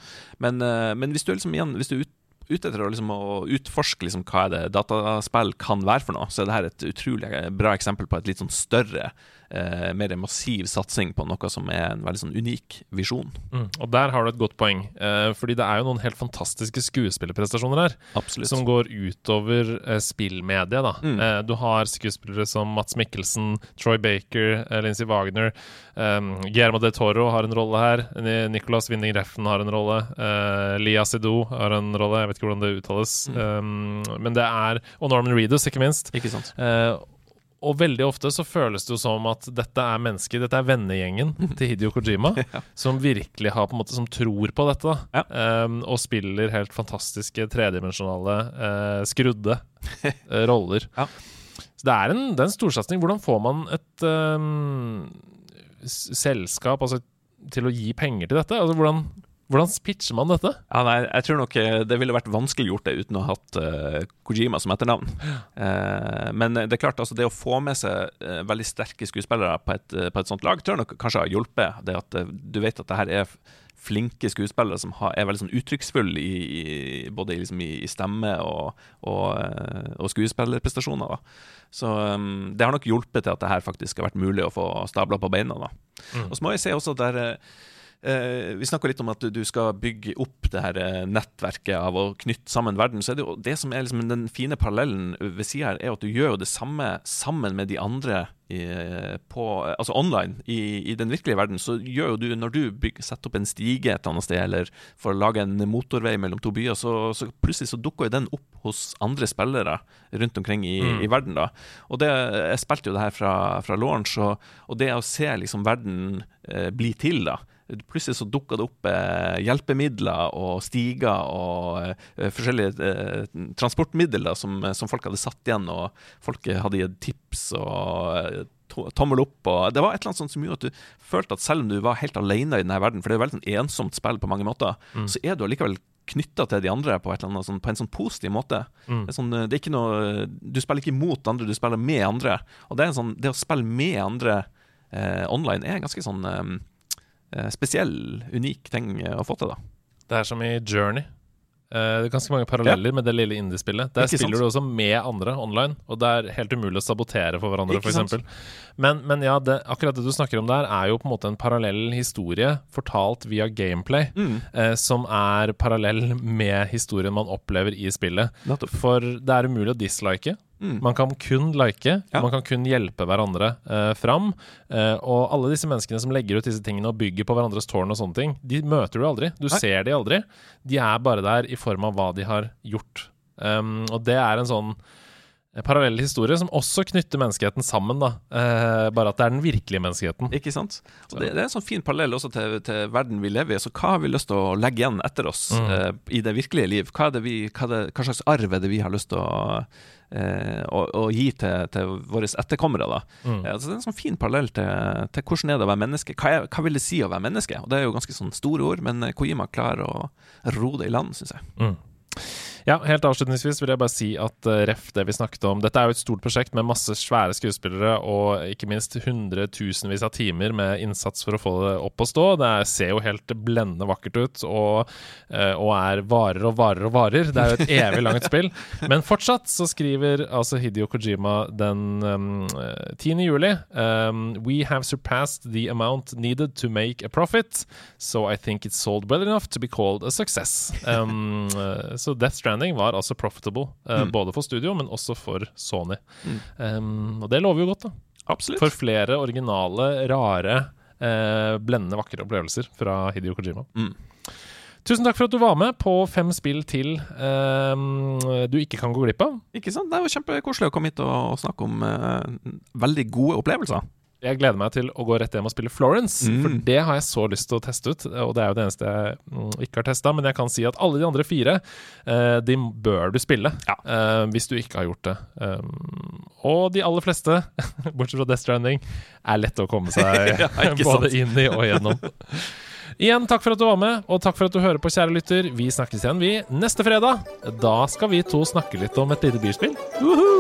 men, eh, men hvis du liksom igjen Hvis du er ut etter å, liksom, å utforske liksom, hva er det dataspill kan være for noe, så er dette et utrolig bra eksempel på et litt sånn større, eh, mer massiv satsing på noe som er en veldig sånn unik visjon.
Mm. Og der har du et godt poeng, eh, fordi det er jo noen helt fantastiske skuespillerprestasjoner her.
Absolutt.
Som går utover eh, spillmediet. da
Mm.
eh, Du har skuespillere som Mats Mikkelsen, Troy Baker, eh, Lincy Wagner. Eh, Guillermo del Toro har en rolle her. Ni- Nicolas Winning Reffen har en rolle. Uh, Lia Sidou har en rolle. Jeg vet ikke hvordan det uttales. Um, men det er Og Norman Reedus, ikke minst.
Ikke sant?
Og veldig ofte så føles det jo som at dette er mennesker, dette er vennegjengen til Hidio Kojima, som virkelig har på en måte Som tror på dette, da.
Ja.
Um, og spiller helt fantastiske tredimensjonale, uh, skrudde uh, roller.
Ja.
Så det er en, det er en storsatsing. Hvordan får man et um, selskap altså, til å gi penger til dette? Altså, hvordan, hvordan pitcher man dette?
Ja, nei, jeg tror nok eh, det ville vært vanskelig gjort det uten å ha hatt uh, Kojima som etternavn. Uh, men det er klart, altså det å få med seg uh, veldig sterke skuespillere på et, på et sånt lag, tror jeg nok kanskje har hjulpet. Det at du vet at det her er flinke skuespillere som har, er veldig sånn uttrykksfulle i, i, både liksom i, i stemme og, og, og skuespillerprestasjoner. Da. Så um, det har nok hjulpet til at det her faktisk har vært mulig å få stabla på beina. Da.
Mm.
Og så må jeg si også der det Eh, vi snakka litt om at du, skal bygge opp det her eh, nettverket av å knytte sammen verden. Så er det jo det som er liksom den fine parallellen ved sida her, er at du gjør jo det samme sammen med de andre i, på, altså online i, i den virkelige verden. Så gjør jo du, når du bygger, setter opp en stige et annet sted, eller får lage en motorvei mellom to byer, så, så plutselig så dukker jo den opp hos andre spillere rundt omkring i,
Mm.
i verden. da Og det, Jeg spilte jo det her fra, fra launch, og, og det å se liksom verden eh, bli til, da Plutselig så dukka det opp eh, hjelpemidler og stiger og eh, forskjellige eh, transportmidler som, som folk hadde satt igjen, og folk hadde gitt tips og to tommel opp. Og det var et eller annet sånt som gjorde at du følte at selv om du var helt alene i denne verden, for det er jo veldig sånn ensomt spill på mange måter,
Mm.
så er du allikevel knytta til de andre på, annet, sånn, på en sånn positiv måte.
Mm.
Det sånn, noe, du spiller ikke mot andre, du spiller med andre. Og det, en sånn, det å spille med andre eh, online er en ganske sånn eh, spesiell, unik ting eh, å få til. da
Det er som i Journey. Eh, det er ganske mange paralleller med det lille indiespillet. Der
Ikke sant?
spiller du også med andre online, og det er helt umulig å sabotere for hverandre,
sant?
f.eks. Men, men ja, det, akkurat det du snakker om der, er jo på en måte en parallell historie fortalt via gameplay,
Mm.
eh, som er parallell med historien man opplever i spillet.
Nettopp.
For det er umulig å dislike.
Mm.
Man kan kun like,
Ja.
man kan kun hjelpe hverandre eh, fram. Eh, og alle disse menneskene som legger ut disse tingene og bygger på hverandres tårn og sånne ting, de møter du aldri. Du
Nei.
ser de aldri. De er bare der i form av hva de har gjort. Um, og det er en sånn parallell historie som også knytter menneskeheten sammen, da. Eh, bare at det er den virkelige menneskeheten.
Ikke sant? Og det, det er en sånn fin parallell også til, til verden vi lever i. Så hva har vi lyst til å legge igjen etter oss
Mm.
eh, i det virkelige liv? Hva, det vi, hva, det, hva slags arv er det vi har lyst til å, eh, å, å gi til, til våre etterkommere? da?
Mm.
Eh, altså det er en sånn fin parallell til, til hvordan er det å være menneske. Hva, er, hva vil det si å være menneske? Og Det er jo ganske sånn store ord, men eh, Kojima klarer å ro det i land, syns jeg.
Mm. Ja, helt avslutningsvis vil jeg bare si at eh, ref det vi snakket om Dette er jo et stort prosjekt med masse svære skuespillere og ikke minst hundretusenvis av timer med innsats for å få det opp å stå. Det er, ser jo helt blendende vakkert ut og, eh, og er varer og varer og varer. Det er jo et evig langt spill. Men fortsatt så skriver altså Hidio Kojima den um, eh, 10. juli um, We have surpassed the amount needed to make a profit, so I think it's sold well enough to be called a success. Um, eh, så Death Stranding var altså profitable, eh,
Mm.
både for studio, men også for Sony.
Mm.
Um, og det lover jo godt, da.
Absolutt.
For flere originale, rare, eh, blendende vakre opplevelser fra Hidio Kojima.
Mm.
Tusen takk for at du var med på fem spill til um, du ikke kan gå glipp av.
Ikke sant? Det var kjempekoselig å komme hit og, og snakke om uh, veldig gode opplevelser.
Jeg gleder meg til å gå rett hjem og spille Florence,
Mm.
for det har jeg så lyst til å teste ut. Og det er jo det eneste jeg mm, ikke har testa. Men jeg kan si at alle de andre fire, eh, de bør du spille.
Ja.
eh, hvis du ikke har gjort det. Um, og de aller fleste, bortsett fra Death Stranding, er lette å komme seg
Ja,
både inn i og gjennom. Igjen, takk for at du var med, og takk for at du hører på, kjære lytter. Vi snakkes igjen, vi, neste fredag. Da skal vi to snakke litt om et lite bilspill. Woohoo!